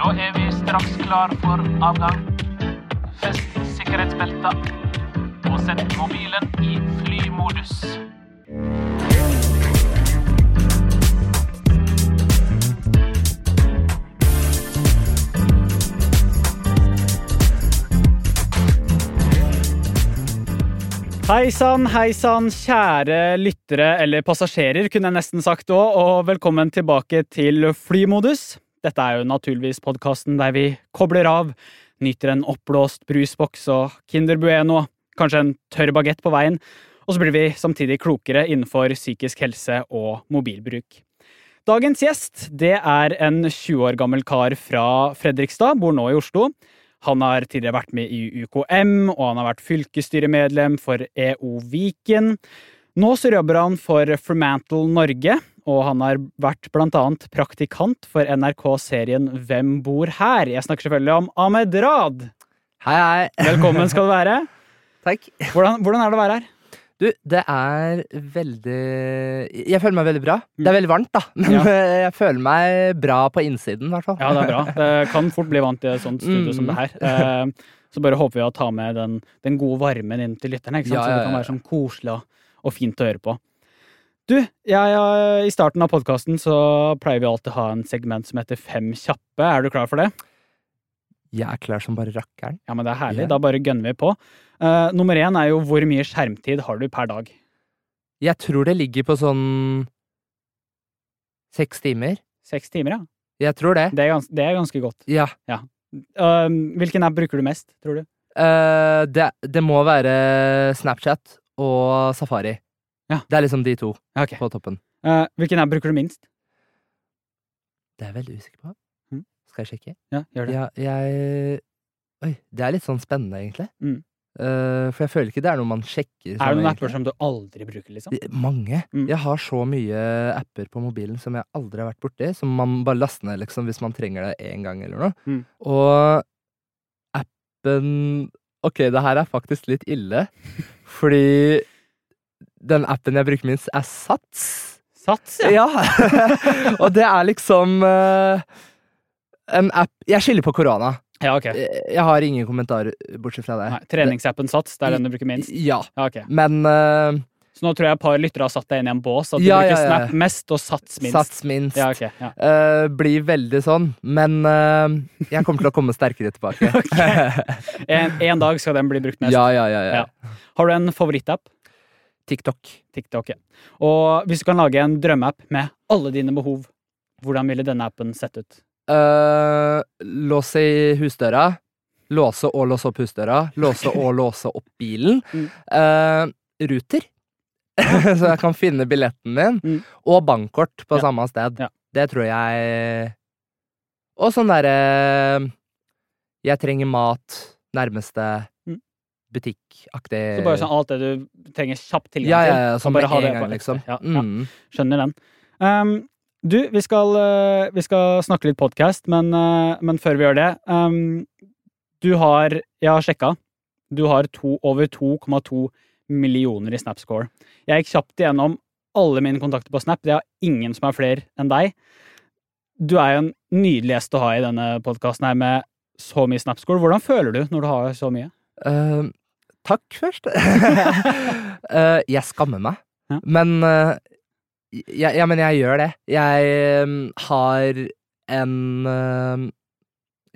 Da er vi straks klar for avgang. Fest sikkerhetsbelta. Og sett mobilen i flymodus. Hei sann, hei sann, kjære lyttere, eller passasjerer, kunne jeg nesten sagt òg, og velkommen tilbake til Flymodus. Dette er jo naturligvis podkasten der vi kobler av, nyter en oppblåst brusboks og Kinder Bueno, kanskje en tørr bagett på veien, og så blir vi samtidig klokere innenfor psykisk helse og mobilbruk. Dagens gjest det er en 20 år gammel kar fra Fredrikstad, bor nå i Oslo. Han har tidligere vært med i UKM, og han har vært fylkesstyremedlem for EO Viken. Nå så jobber han for Fremantle Norge, og han har vært blant annet praktikant for NRK-serien Hvem bor her? Jeg snakker selvfølgelig om Ahmed Rad. Hei, hei. Velkommen skal du være. Takk. Hvordan, hvordan er det å være her? Du, det er veldig Jeg føler meg veldig bra. Det er veldig varmt, da, men Ja. jeg føler meg bra på innsiden, i hvert fall. Ja, det er bra. Det kan fort bli vant i et sånt studio som det her. Eh, Så bare håper vi å ta med den, den gode varmen inn til lytterne, ikke sant? Så det kan være sånn koselig og, og fint å høre på. Du, jeg, eh, i starten av podkasten så pleier vi alltid å ha en segment som heter Fem kjappe. Er du klar for det? Jeg er klar som bare rakkeren. Ja, men det er herlig. Yeah. Da bare gønner vi på. Uh, nummer én er jo hvor mye skjermtid har du per dag? Jeg tror det ligger på sånn seks timer. Seks timer, ja. Jeg tror det. Det er, gans det er ganske godt. Ja. Eh, hvilken app bruker du mest, tror du? Uh, det, det må være Snapchat og Safari. Ja. Det er liksom de to Ja, okay. på toppen. Uh, hvilken app bruker du minst? Det er jeg veldig usikker på. Mm. Skal jeg sjekke? Ja, gjør det. Ja, jeg Oi, det er litt sånn spennende, egentlig. Mm. Uh, for jeg føler ikke det er noe man sjekker. Er sånn det noen apper som du aldri bruker, liksom? Mange. Mm. Jeg har så mye apper på mobilen som jeg aldri har vært borti, som man bare laster ned liksom, hvis man trenger det én gang eller noe. Mm. Og appen Ok, det her er faktisk litt ille, fordi den appen jeg bruker minst, er Sats. Sats, ja. Ja! og det er liksom uh, en app Jeg skylder på korona. Ja, ok. Jeg har ingen kommentarer bortsett fra det. Nei, treningsappen Sats, det er den du bruker minst? Ja, Ja, okay. men eh, Så nå tror jeg et par lyttere har satt deg inn i en bås. At du Ja, bruker ja, ja. Snap mest og Sats minst. Sats minst. Ja, okay, Ja. Eh, blir veldig sånn, men uh, jeg kommer til å komme sterkere tilbake. En, en dag skal den bli brukt mest. ja, ja, ja, ja. Ja. Har du en favorittapp? TikTok. TikTok. ja. Og hvis du kan lage en drømmeapp med alle dine behov, hvordan ville denne appen sett ut? Uh, låse i husdøra. Låse og låse opp husdøra. Låse og låse opp bilen. Mm. uh, ruter. Så jeg kan finne billetten min. Mm. Og bankkort på Ja. samme sted. Ja. Det tror jeg Og sånn derre Jeg trenger mat. Nærmeste Mm. butikkaktig Så bare sånn alt det du trenger kjapp tilgang Ja, ja, til. ja. kan Som bare med en gang, liksom. Ja, ja. Mm. Skjønner den. Um, du, vi skal, uh, vi skal snakke litt podkast, men, uh, men før vi gjør det um, Du har Jeg har sjekka. Du har to, over 2,2 millioner i Snapscore. Jeg gikk kjapt igjennom alle mine kontakter på Snap. Det er ingen som er flere enn deg. Du er jo en nydelig gjest å ha i denne podkasten her med så mye Snapscore. Hvordan føler du når du har så mye? Uh, takk først. uh, jeg skammer meg, Ja. men uh, jeg, ja, men jeg gjør det. Jeg um, har en uh,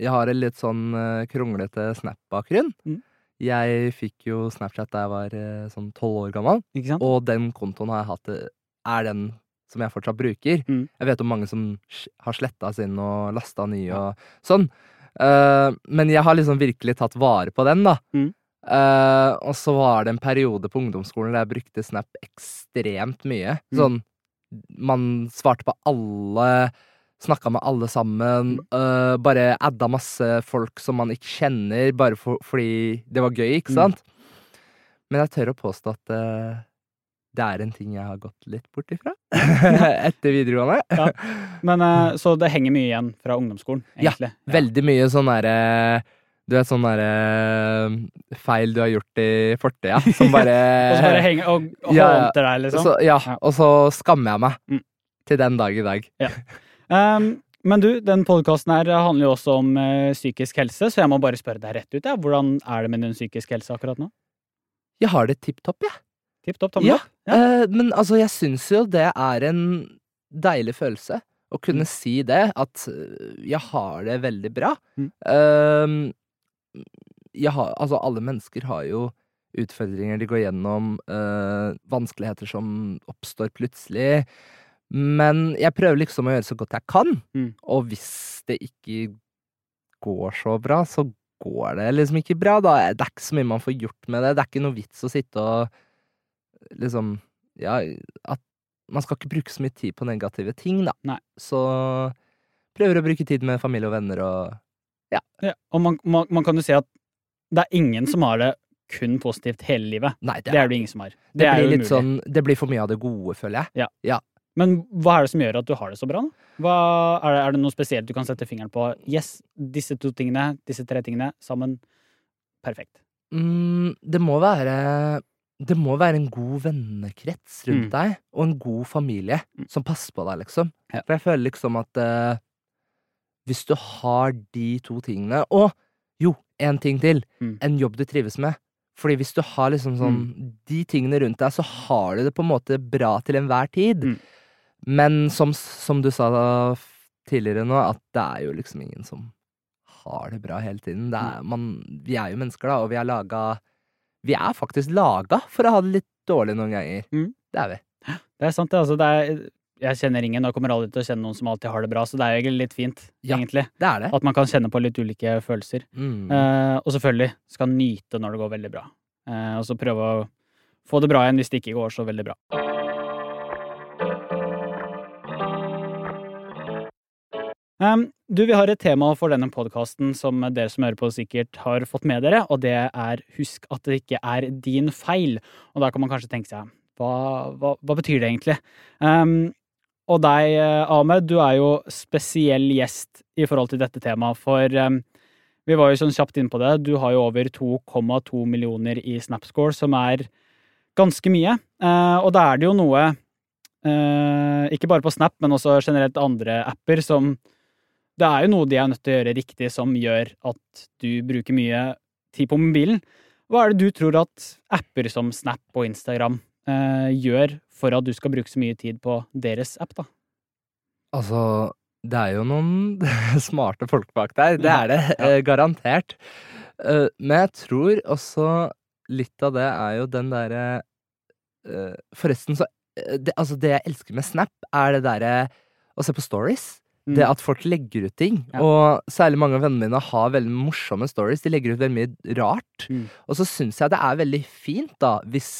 Jeg har en litt sånn uh, kronglete Snap-bakgrunn. Mm. Jeg fikk jo Snapchat da jeg var eh, sånn tolv år gammel, Ikke sant? og den kontoen har jeg hatt eh, er den som jeg fortsatt bruker. Mm. Jeg vet om mange som sj- har sletta sin og lasta ny og sånn. Eh, men jeg har liksom virkelig tatt vare på den, da. Mm. Eh, og så var det en periode på ungdomsskolen der jeg brukte Snap ekstremt mye. Mm. Sånn Man svarte på alle, snakka med alle sammen. Mm. eh, bare adda masse folk som man ikke kjenner, bare for, fordi det var gøy, ikke Mm. sant? Men jeg tør å påstå at uh, det er en ting jeg har gått litt bort ifra etter videregående. Ja. Men uh, Så det henger mye igjen fra ungdomsskolen, egentlig? Ja, ja. Veldig mye sånn derre Du vet sånn derre feil du har gjort i fortida, som bare Og så bare henger og, og Ja, ja. deg, liksom? så, ja, Ja. og så skammer jeg meg Mm. til den dag i dag. Um, Men du, den podkasten her handler jo også om uh, psykisk helse, så jeg må bare spørre deg rett ut. Ja. Hvordan er det med din psykiske helse akkurat nå? Jeg har det tipp topp, jeg. Tipp topp, tommel Ja. opp? Ja. Uh, men altså, jeg syns jo det er en deilig følelse å kunne Mm. si det, at øh, jeg har det veldig bra. Mm. Uh, jeg har, altså, alle mennesker har jo utfordringer de går gjennom, vanskeligheter som oppstår plutselig. Men jeg prøver liksom å gjøre så godt jeg kan, Mm. og hvis det ikke går så bra, så går det liksom ikke bra, da. Det er ikke så mye man får gjort med det. Det er ikke noe vits å sitte og liksom Ja, at man skal ikke bruke så mye tid på negative ting, da. Nei. Så prøver å bruke tid med familie og venner og Ja, og man, man, man kan jo si at det er ingen som har det kun positivt hele livet. Nei, det, Det er det ingen som har. Det, det er blir litt umulig. sånn Det blir for mye av det gode, føler jeg. Men hva er det som gjør at du har det så bra? Hva, er, det, er det noe spesielt du kan sette fingeren på? Yes, disse to tingene, disse tre tingene sammen. Perfekt. Mm, det må være Det må være en god vennekrets rundt Mm. deg, og en god familie Mm. som passer på deg, liksom. Ja. For jeg føler liksom at uh, hvis du har de to tingene Og jo, en ting til. Mm. En jobb du trives med. Fordi hvis du har liksom sånn de tingene rundt deg, så har du det på en måte bra til enhver tid. Mm. Men som, som du sa tidligere nå, at det er jo liksom ingen som har det bra hele tiden. Det er, man, vi er jo mennesker, da, og vi er laga Vi er faktisk laga for å ha det litt dårlig noen ganger. Mm. Det er vi. Det er sant, det. Altså, det er, jeg kjenner ingen, og kommer aldri til å kjenne noen som alltid har det bra, så det er jo egentlig litt fint, Ja. egentlig. Det det. At man kan kjenne på litt ulike følelser. Mm. Eh, og selvfølgelig skal nyte når det går veldig bra. Eh, og så prøve å få det bra igjen hvis det ikke går så veldig bra. Um, du, Vi har et tema for denne podkasten som dere som hører på sikkert har fått med dere, og det er 'husk at det ikke er din feil'. Og da kan man kanskje tenke seg hva, hva, hva betyr det egentlig? Um, og deg, Ahmed, du er jo spesiell gjest i forhold til dette temaet, for um, vi var jo sånn kjapt inn på det. Du har jo over 2,2 millioner i Snapscore, som er ganske mye. Uh, og da er det jo noe, uh, ikke bare på Snap, men også generelt andre apper, som Det er jo noe de er nødt til å gjøre riktig, som gjør at du bruker mye tid på mobilen. Hva er det du tror at apper som Snap og Instagram eh, gjør for at du skal bruke så mye tid på deres app, da? Altså, det er jo noen smarte folk bak der. Det er det, ja. eh, garantert. Eh, men jeg tror også litt av det er jo den derre eh, Forresten, så det, Altså, det jeg elsker med Snap, er det derre å se på stories. Mm. Det at folk legger ut ting. Ja. Og særlig mange av vennene mine har veldig morsomme stories. De legger ut veldig mye rart. Mm. Og så syns jeg det er veldig fint, da, hvis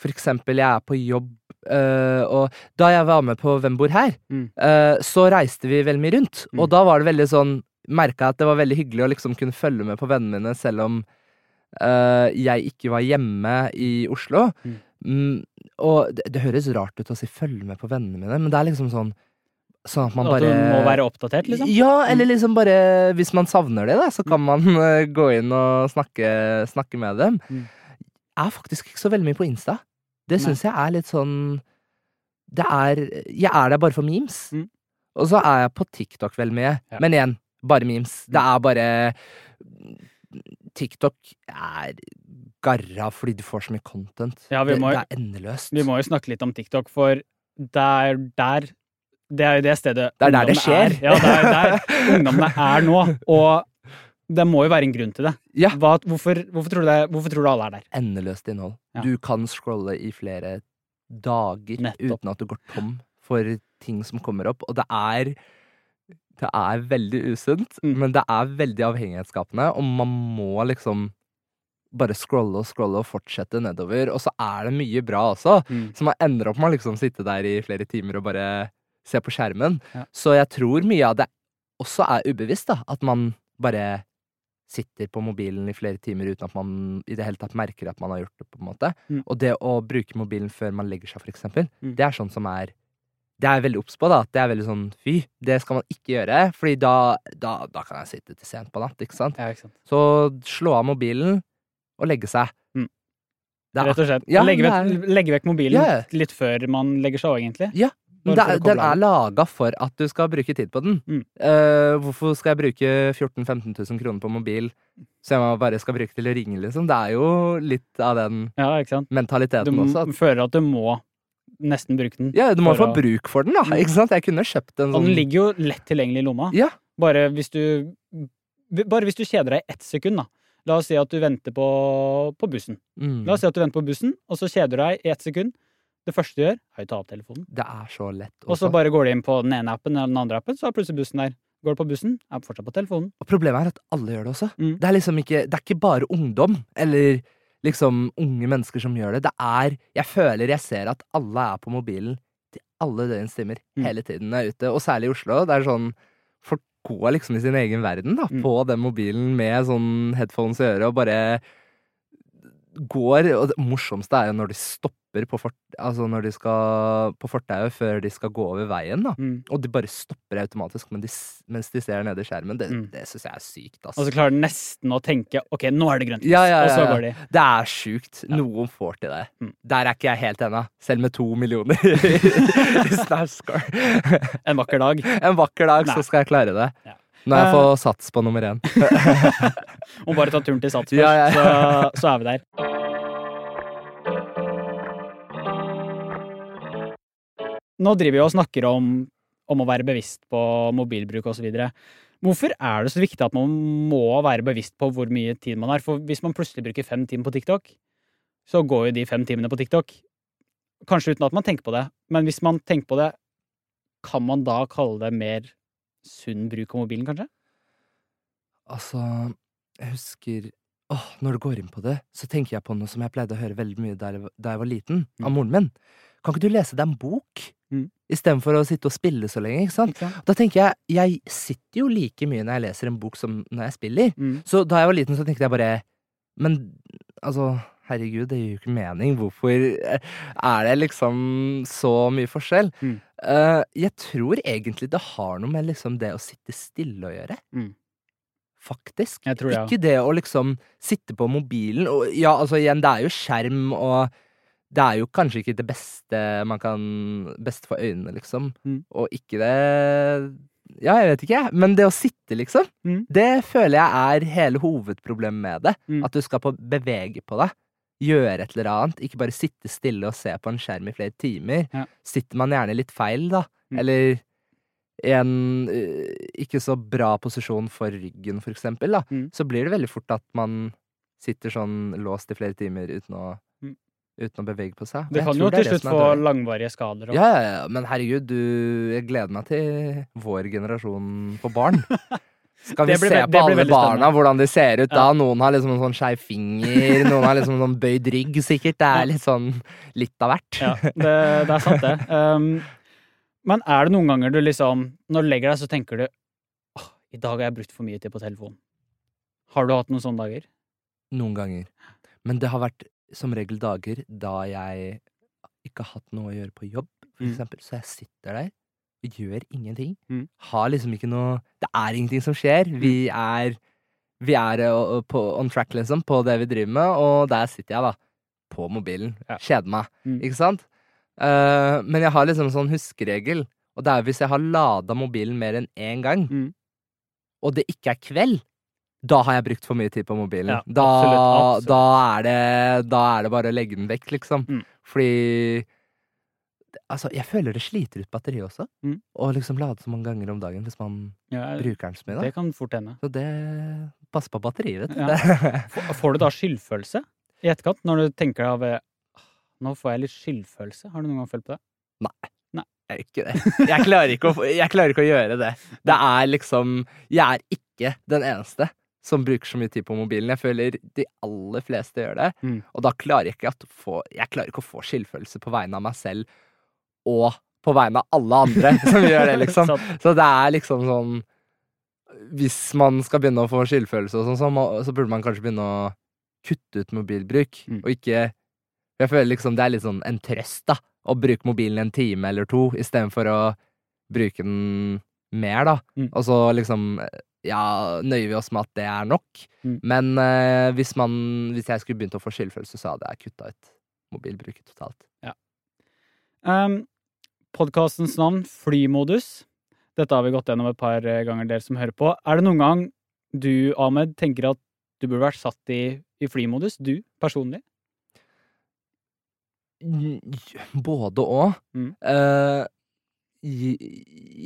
for eksempel jeg er på jobb, øh, og da jeg var med på Hvem bor her, Mm. øh, så reiste vi veldig mye rundt. Mm. Og da var det veldig sånn Merka at det var veldig hyggelig å liksom kunne følge med på vennene mine, selv om øh, jeg ikke var hjemme i Oslo. Mm. Mm, og det, det høres rart ut å si 'følge med på vennene mine', men det er liksom sånn Sånn at man At du må være oppdatert, liksom? ja, eller liksom bare Hvis man savner det, da, så kan man eh, gå inn og snakke, snakke med dem. Mm. Jeg er faktisk ikke så veldig mye på Insta. Det syns jeg er litt sånn Det er Jeg er der bare for memes. Mm. Og så er jeg på TikTok veldig mye. Ja. Men igjen, bare memes. Det er bare TikTok er garra fordi du får så mye content. Ja, vi det, det er endeløst. Vi må jo snakke litt om TikTok, for der, der Det er jo det stedet Det er der det skjer. Er. Ja, det er der ungdommene er nå. Og det må jo være en grunn til det. Ja. Hva, hvorfor, hvorfor, tror du det, hvorfor tror du alle er der? endeløst innhold. Ja. Du kan scrolle i flere dager Nettopp. uten at du går tom for ting som kommer opp. Og det er Det er veldig usunt, Mm. men det er veldig avhengighetsskapende, og man må liksom bare scrolle og scrolle og fortsette nedover. Og så er det mye bra også, Mm. så man ender opp med å liksom sitte der i flere timer og bare se på skjermen. Ja. Så jeg tror mye av det også er ubevisst, da. At man bare sitter på mobilen i flere timer uten at man i det hele tatt merker at man har gjort det. på en måte. Mm. Og det å bruke mobilen før man legger seg, for eksempel, Mm. det er sånn som er Det er jeg veldig obs på, da. at Det er veldig sånn fy, det skal man ikke gjøre. Fordi da, da, da kan jeg sitte til sent på natt, ikke sant. Ja, ikke sant? Så slå av mobilen og legge seg. Mm. Rett og slett. Ja, legge, vekk, legge vekk mobilen ja. litt før man legger seg òg, egentlig. Ja, det, den er laga for at du skal bruke tid på den. Mm. Uh, hvorfor skal jeg bruke 14 000-15 000 kroner på mobil så jeg bare skal bruke til å ringe, liksom? Det er jo litt av den Ja, sant? Du mentaliteten også. Du føler at du må nesten bruke den. ja, du må få å- bruk for den, da. Mm. Ikke sant? Jeg kunne kjøpt en Og sånn den ligger jo lett tilgjengelig i lomma. Ja. Bare hvis du Bare hvis du kjeder deg i ett sekund, da. La oss si at du venter på, på bussen. mm. La oss si at du venter på bussen, og så kjeder du deg i ett sekund. Det første du gjør, er å ta opp telefonen. Det er så lett Og så bare går du inn på den ene appen eller den andre appen, så er plutselig bussen der. Går du på bussen, er fortsatt på telefonen. Og problemet er at alle gjør det også. Mm. Det er liksom ikke Det er ikke bare ungdom eller liksom unge mennesker som gjør det. Det er Jeg føler jeg ser at alle er på mobilen til alle døgnets timer Mm. hele tiden jeg er ute. Og særlig i Oslo. Det er sånn Folk går liksom i sin egen verden, da, Mm. på den mobilen med sånn headphones i øret og bare går Og det morsomste er jo når de stopper på fort... Altså når de skal på fortauet før de skal gå over veien, da. Mm. Og de bare stopper automatisk men de, mens de ser nede i skjermen. Det, Mm. det syns jeg er sykt, Altså. Og så klarer de nesten å tenke ok, nå er det grønt lys, Ja, ja, og så ja, ja. går de. Det er sjukt. Ja. Noen får til det. Mm. Der er ikke jeg helt ennå. Selv med to millioner i Snapscore. En vakker dag. En vakker dag Nei. så skal jeg klare det. Ja. Når jeg Eh. får sats på nummer én. Må bare ta turen til Sats først, Ja, ja, Så, så er vi der. Nå driver vi og snakker om, om å være bevisst på mobilbruk osv. Hvorfor er det så viktig at man må være bevisst på hvor mye tid man har? For hvis man plutselig bruker fem timer på TikTok, så går jo de fem timene på TikTok. Kanskje uten at man tenker på det, men hvis man tenker på det, kan man da kalle det mer sunn bruk av mobilen, kanskje? Altså, jeg husker Åh, når du går inn på det, så tenker jeg på noe som jeg pleide å høre veldig mye da jeg, da jeg var liten, av Mm. moren min. Kan ikke du lese deg en bok? Mm. Istedenfor å sitte og spille så lenge, ikke sant? Okay. Da tenker jeg, jeg sitter jo like mye når jeg leser en bok som når jeg spiller. Mm. Så da jeg var liten, så tenkte jeg bare Men altså, herregud, det gir jo ikke mening. Hvorfor eh, er det liksom så mye forskjell? Mm. Eh, jeg tror egentlig det har noe med liksom det å sitte stille å gjøre. Mm. Faktisk. Tror ja. Ikke det å liksom sitte på mobilen og Ja, altså igjen, det er jo skjerm, og det er jo kanskje ikke det beste man kan Beste for øynene, liksom. Mm. Og ikke det Ja, jeg vet ikke, jeg. Men det å sitte, liksom, Mm. det føler jeg er hele hovedproblemet med det. Mm. At du skal på bevege på deg. Gjøre et eller annet. Ikke bare sitte stille og se på en skjerm i flere timer. Ja. Sitter man gjerne litt feil, da. Mm. Eller i en øh, ikke så bra posisjon for ryggen, for eksempel, da. Mm. Så blir det veldig fort at man sitter sånn låst i flere timer uten å, Mm. uten å bevege på seg. Det kan jo til slutt få langvarige skader. Ja, ja, ja, men herregud, du Jeg gleder meg til vår generasjon på barn. Skal vi ble, se på alle barna, hvordan de ser ut da? Ja. Noen har liksom en sånn skeiv finger, noen har liksom en sånn bøyd rygg, sikkert. Det er litt sånn litt av hvert. Ja, det, det er sant, det. Um, men er det noen ganger du liksom Når du legger deg, så tenker du åh, i dag har jeg brukt for mye tid på telefonen. Har du hatt noen sånne dager? Noen ganger. Men det har vært som regel dager da jeg ikke har hatt noe å gjøre på jobb, for Mm. eksempel. Så jeg sitter der gjør ingenting. Mm. Har liksom ikke noe Det er ingenting som skjer. Vi er Vi er eh, på, on track, liksom, på det vi driver med, og der sitter jeg, da. På mobilen. Ja. Kjeder meg. Mm. Ikke sant? Uh, men jeg har liksom en sånn huskeregel, og det er hvis jeg har lada mobilen mer enn én gang, Mm. og det ikke er kveld, da har jeg brukt for mye tid på mobilen. Ja, da, absolutt, absolutt. Da, er det, da er det bare å legge den vekk, liksom. Mm. Fordi Altså, jeg føler det sliter ut batteriet også. Mm. Å liksom lade så mange ganger om dagen hvis man Ja, bruker den så mye. Da. det kan fort hende. Så det Pass på batteriet, vet du. Ja. Får- du da skyldfølelse i etterkant, når du tenker over Nå får jeg litt skyldfølelse. Har du noen gang følt på det? Jeg, gjør ikke det. jeg, klarer ikke å, jeg klarer ikke å gjøre det. Det er liksom Jeg er ikke den eneste som bruker så mye tid på mobilen. Jeg føler de aller fleste gjør det. Mm. Og da klarer jeg ikke få Jeg klarer ikke å få skyldfølelse på vegne av meg selv og på vegne av alle andre som gjør det, liksom. Så det er liksom sånn Hvis man skal begynne å få skyldfølelse og sånn, så, så burde man kanskje begynne å kutte ut mobilbruk, Mm. og ikke Jeg føler liksom det er litt sånn en trøst, da, å bruke mobilen en time eller to, istedenfor å bruke den mer, da. Mm. Og så liksom Ja, nøyer vi oss med at det er nok. Mm. Men eh, hvis man Hvis jeg skulle begynt å få skyldfølelse, så hadde jeg kutta ut mobilbruket totalt. Um, Podkastens navn, Flymodus. Dette har vi gått gjennom et par eh, ganger, dere som hører på. Er det noen gang du, Ahmed, tenker at du burde vært satt i, i flymodus? Du, personlig? Både og. Mm. Uh, jeg,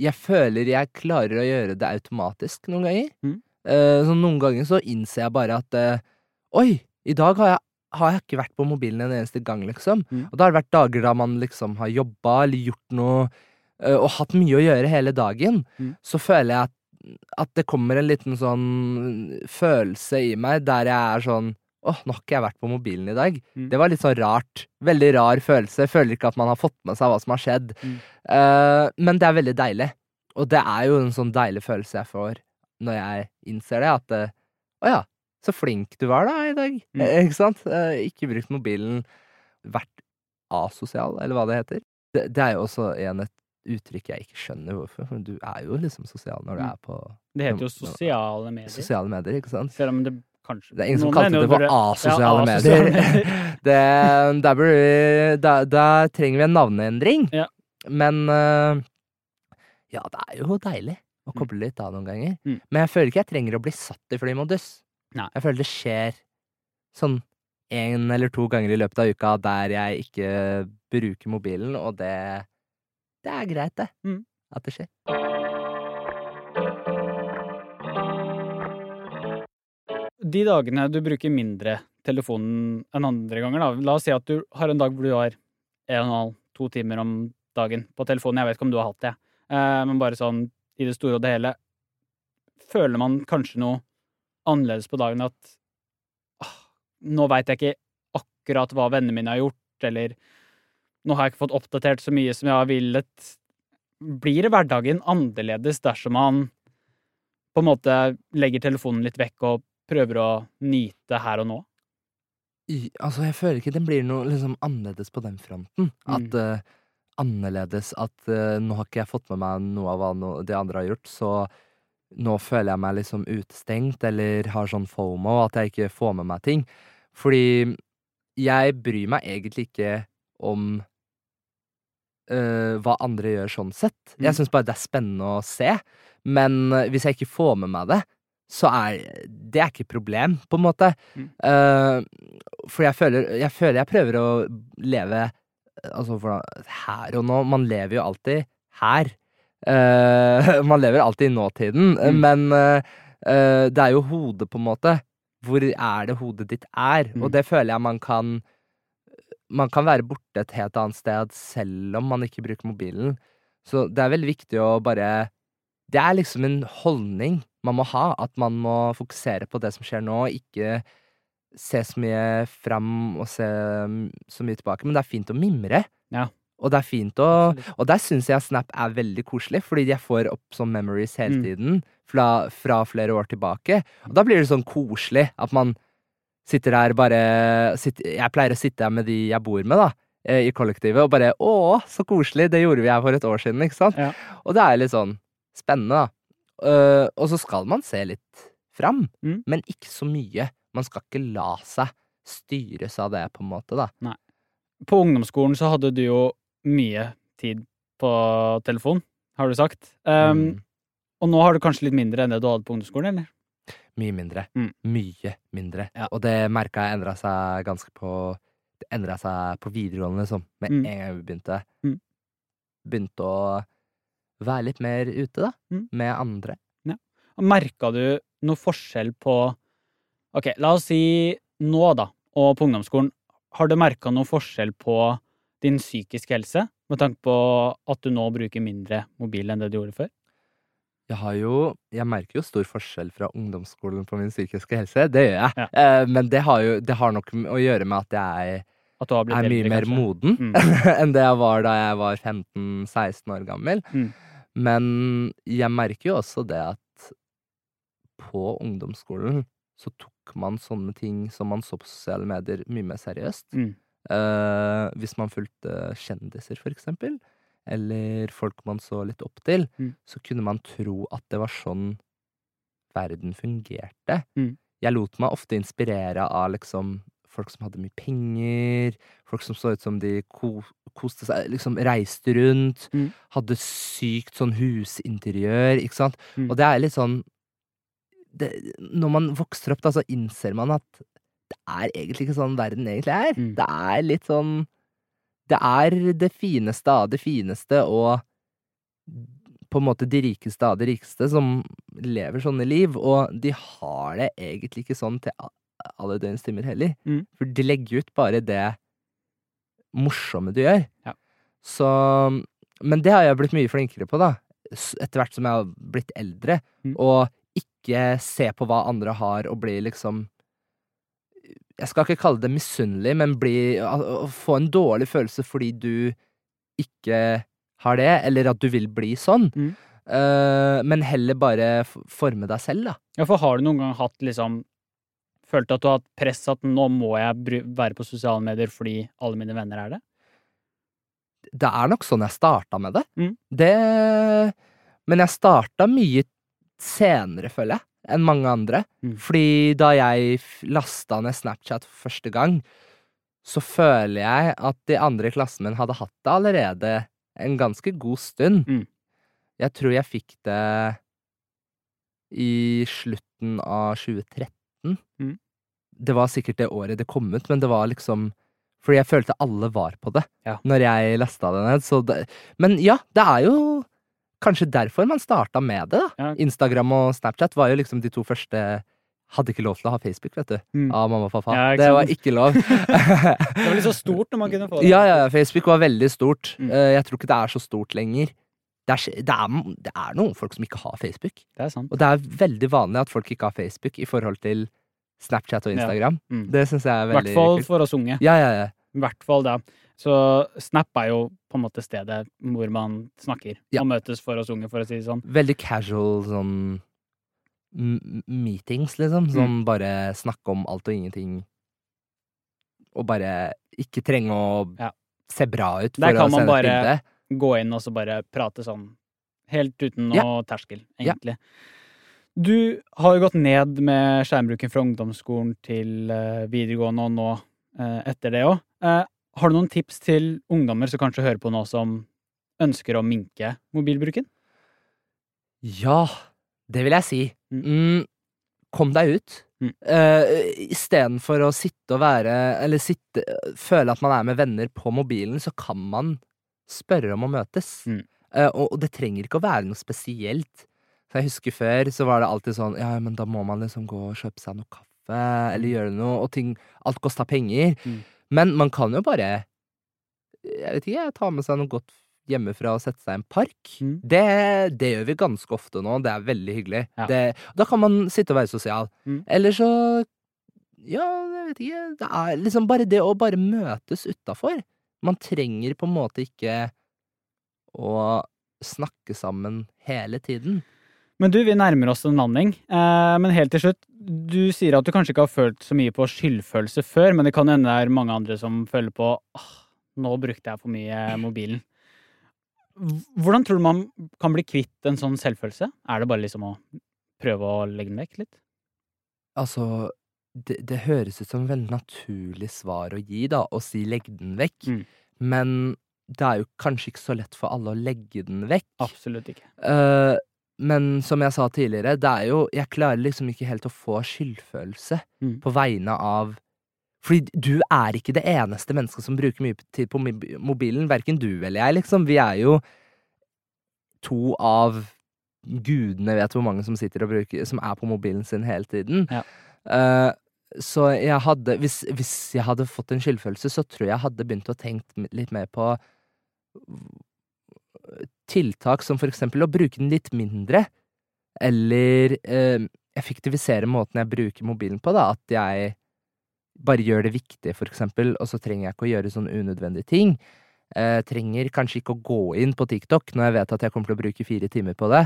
jeg føler jeg klarer å gjøre det automatisk noen ganger. Mm. Uh, så noen ganger så innser jeg bare at uh, Oi, i dag har jeg, har jeg ikke vært på mobilen en eneste gang, liksom. Mm. Og da har det vært dager da man liksom har jobba eller gjort noe eh, og hatt mye å gjøre hele dagen. Mm. Så føler jeg at, at det kommer en liten sånn følelse i meg der jeg er sånn Åh, nå har ikke jeg vært på mobilen i dag. Mm. Det var litt sånn rart. Veldig rar følelse. Jeg føler ikke at man har fått med seg hva som har skjedd. Eh, men det er veldig deilig. Og det er jo en sånn deilig følelse jeg får når jeg innser det, at eh, oh ja, så flink du var da i dag. Mm. Eh, ikke sant? Eh, ikke brukt mobilen. Vært asosial, eller hva det heter. Det, det er jo også igjen et uttrykk jeg ikke skjønner hvorfor. For du er jo liksom sosial når du Mm. er på Det heter jo sosiale medier. sosiale medier, ikke sant? Selv om det kanskje Det er ingen som kalte det for asosiale Ja, medier. det, der, burde vi, der, der trenger vi en navneendring. Ja. Men eh, ja, det er jo deilig å Mm. koble litt av noen ganger. Mm. Men jeg føler ikke jeg trenger å bli satt i flymodus. Nei. Jeg føler det skjer sånn én eller to ganger i løpet av uka der jeg ikke bruker mobilen, og det, det er greit, det. Mm. At det skjer. De dagene du bruker mindre telefonen enn andre ganger, da. La oss si at du har en dag hvor du har en og en halv, to timer om dagen på telefonen. Jeg vet ikke om du har hatt det, eh, men bare sånn i det store og det hele. Føler man kanskje noe annerledes på dagen at ah, nå veit jeg ikke akkurat hva vennene mine har gjort, eller nå har jeg ikke fått oppdatert så mye som jeg har villet. Blir hverdagen annerledes dersom man på en måte legger telefonen litt vekk og prøver å nyte her og nå? Altså, jeg føler ikke den blir noe liksom annerledes på den fronten. At Mm. eh, annerledes at uh, nå har ikke jeg fått med meg noe av hva no, de andre har gjort, så nå føler jeg meg liksom utestengt, eller har sånn fomo, at jeg ikke får med meg ting. Fordi jeg bryr meg egentlig ikke om øh, hva andre gjør sånn sett. Mm. Jeg syns bare det er spennende å se, men eh, hvis jeg ikke får med meg det, så er det er ikke et problem, på en måte. Mm. Uh, for jeg føler, jeg føler jeg prøver å leve Altså for, her og nå. Man lever jo alltid her. Eh, man lever alltid i nåtiden, Mm. men eh, eh, det er jo hodet, på en måte. Hvor er det hodet ditt er? Mm. Og det føler jeg man kan Man kan være borte et helt annet sted selv om man ikke bruker mobilen. Så det er veldig viktig å bare Det er liksom en holdning man må ha, at man må fokusere på det som skjer nå, ikke se så mye fram og se mm, så mye tilbake. Men det er fint å mimre. Ja. Og det er fint å Og der syns jeg Snap er veldig koselig, fordi jeg får opp sånn memories hele Mm. tiden fra, fra flere år tilbake. Og da blir det sånn koselig at man sitter der bare sitter, Jeg pleier å sitte her med de jeg bor med, da, eh, i kollektivet, og bare Å, så koselig! Det gjorde vi her for et år siden, ikke sant? Ja. Og det er litt sånn spennende, da. Uh, og så skal man se litt fram, Mm. men ikke så mye. Man skal ikke la seg styres av det, på en måte, da. På ungdomsskolen så hadde du jo mye tid på telefon, har du sagt. Um, Mm. Og nå har du kanskje litt mindre enn det du hadde på ungdomsskolen, eller? Mye mindre. Mm. Mye mindre. Ja. Og det merka jeg endra seg ganske på Det endra seg på videregående, liksom. Med Mm. en gang vi begynte. Mm. Begynte å være litt mer ute, da. Mm. Med andre. Merka du noe forskjell på Ok, la oss si nå, da, og på ungdomsskolen. Har du merka noe forskjell på din psykiske helse, med tanke på at du nå bruker mindre mobil enn det du gjorde før? Jeg har jo Jeg merker jo stor forskjell fra ungdomsskolen på min psykiske helse. Det gjør jeg. Ja. Eh, men det har jo Det har nok å gjøre med at jeg At du har blitt er mye eldre, mer moden Mm. enn det jeg var da jeg var 15-16 år gammel. Mm. Men jeg merker jo også det at på ungdomsskolen så tok man sånne ting som man så på sosiale medier, mye mer seriøst. Mm. Eh, hvis man fulgte kjendiser, for eksempel, eller folk man så litt opp til, Mm. så kunne man tro at det var sånn verden fungerte. Mm. Jeg lot meg ofte inspirere av liksom folk som hadde mye penger, folk som så ut som de ko koste seg, liksom reiste rundt, Mm. hadde sykt sånn husinteriør, ikke sant? Mm. Og det er litt sånn det, Når man vokser opp, da, så innser man at er egentlig ikke sånn verden egentlig er. Mm. Det er litt sånn Det er det fineste av det fineste, og på en måte de rikeste av de rikeste som lever sånne liv, og de har det egentlig ikke sånn til alle døgnets timer heller. Mm. For de legger ut bare det morsomme du gjør. Ja. Så Men det har jeg blitt mye flinkere på, da. Etter hvert som jeg har blitt eldre. Mm. Og ikke se på hva andre har, og bli liksom Jeg skal ikke kalle det misunnelig, men bli å- å Få en dårlig følelse fordi du ikke har det, eller at du vil bli sånn. Mm. Uh, men heller bare forme deg selv, da. Ja, for har du noen gang hatt liksom Følt at du har hatt press at nå må jeg være på sosiale medier fordi alle mine venner er det? det er nok sånn jeg starta med det. Mm. det. Men jeg starta mye senere, føler jeg, enn mange andre. Mm. Fordi da jeg lasta ned Snapchat for første gang, så føler jeg at de andre i klassen min hadde hatt det allerede en ganske god stund. Mm. Jeg tror jeg fikk det i slutten av 2013. Mm. Det var sikkert det året det kom ut, men det var liksom Fordi jeg følte alle var på det Ja. når jeg lasta det ned. Så det, men ja, det er jo kanskje derfor man starta med det, da. Ja. Instagram og Snapchat var jo liksom de to første Hadde ikke lov til å ha Facebook, vet du. Mm. Av mamma og pappa. Ja, det var ikke lov. Det var litt så stort når man kunne få det. Ja, ja, ja, Facebook var veldig stort. Mm. Eh, Jeg tror ikke det er så stort lenger. Det er, det, er, det er noen folk som ikke har Facebook. Det er sant. Og det er veldig vanlig at folk ikke har Facebook i forhold til Snapchat og Ja. Instagram. Mm. Det syns jeg er I hvert veldig fall kult. for oss unge. Ja, ja, ja. I hvert fall da. Så Snap er jo på en måte stedet hvor man snakker Ja. og møtes for oss unge, for å si det sånn. Veldig casual sånn meetings, liksom. Mm. Sånn bare snakke om alt og ingenting. Og bare ikke trenge å Ja. se bra ut for Der kan man bare-. Gå inn og så bare prate sånn helt uten Ja. noe terskel, Ja. egentlig. Du har jo gått ned med skjermbruken fra ungdomsskolen til eh, videregående, og nå eh, etter det òg. Har du noen tips til ungdommer som kanskje hører på nå, som ønsker å minke mobilbruken? Ja, det vil jeg si. Mm. Mm, kom deg ut. Mm. Uh, Istedenfor å sitte og være Eller sitte, føle at man er med venner på mobilen, så kan man spørre om å møtes. Mm. Uh, og, og det trenger ikke å være noe spesielt. Så jeg husker før så var det alltid sånn Ja, men da må man liksom gå og kjøpe seg noe kaffe, eller gjøre noe, og ting Alt kosta penger. Mm. Men man kan jo bare Jeg vet ikke, ta med seg noe godt hjemmefra og sette seg i en park. Mm. Det, det gjør vi ganske ofte nå. Det er veldig hyggelig. Ja. Det, da kan man sitte og være sosial. Mm. Eller så Ja, jeg vet ikke. Det er liksom bare det å bare møtes utafor. Man trenger på en måte ikke å snakke sammen hele tiden. Men du, vi nærmer oss en landing. Eh, men helt til slutt, du sier at du kanskje ikke har følt så mye på skyldfølelse før, men det kan hende det er mange andre som føler på åh, nå brukte jeg for mye mobilen. Hvordan tror du man kan bli kvitt en sånn selvfølelse? Er det bare liksom å prøve å legge den vekk litt? Altså, det, det høres ut som et veldig naturlig svar å gi, da, å si 'legg den vekk', Mm. men det er jo kanskje ikke så lett for alle å legge den vekk. Absolutt ikke. Eh, men som jeg sa tidligere, det er jo Jeg klarer liksom ikke helt å få skyldfølelse Mm. på vegne av Fordi du er ikke det eneste mennesket som bruker mye tid på mobilen. Verken du eller jeg, liksom. Vi er jo to av gudene vet hvor mange som sitter og bruker Som er på mobilen sin hele tiden. Ja. Uh, så jeg hadde hvis, hvis jeg hadde fått en skyldfølelse, så tror jeg jeg hadde begynt å tenke litt mer på tiltak som for eksempel å bruke den litt mindre, eller eh, effektivisere måten jeg bruker mobilen på, da. At jeg bare gjør det viktige, for eksempel, og så trenger jeg ikke å gjøre sånne unødvendige ting. Eh, trenger kanskje ikke å gå inn på TikTok når jeg vet at jeg kommer til å bruke fire timer på det.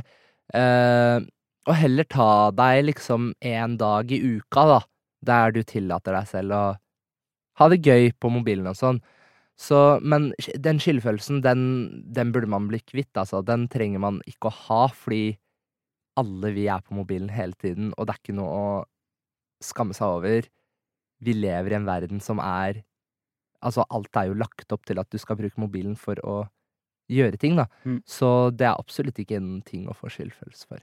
Eh, og heller ta deg liksom en dag i uka, da, der du tillater deg selv å ha det gøy på mobilen og sånn. Så, men den skyldfølelsen, den, den burde man bli kvitt, altså. Den trenger man ikke å ha, fordi alle vi er på mobilen hele tiden, og det er ikke noe å skamme seg over. vi lever i en verden som er Altså, alt er jo lagt opp til at du skal bruke mobilen for å gjøre ting, da. Mm. Så det er absolutt ikke en ting å få skyldfølelse for.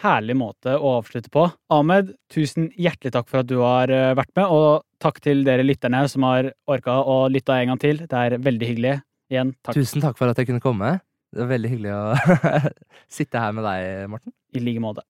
Herlig måte å avslutte på. Ahmed, tusen hjertelig takk for at du har eh, vært med, og takk til dere lytterne som har orka å lytte en gang til. Det er veldig hyggelig. Igjen, takk Tusen takk for at jeg kunne komme. Det var veldig hyggelig å sitte her med deg, Morten. i like måte.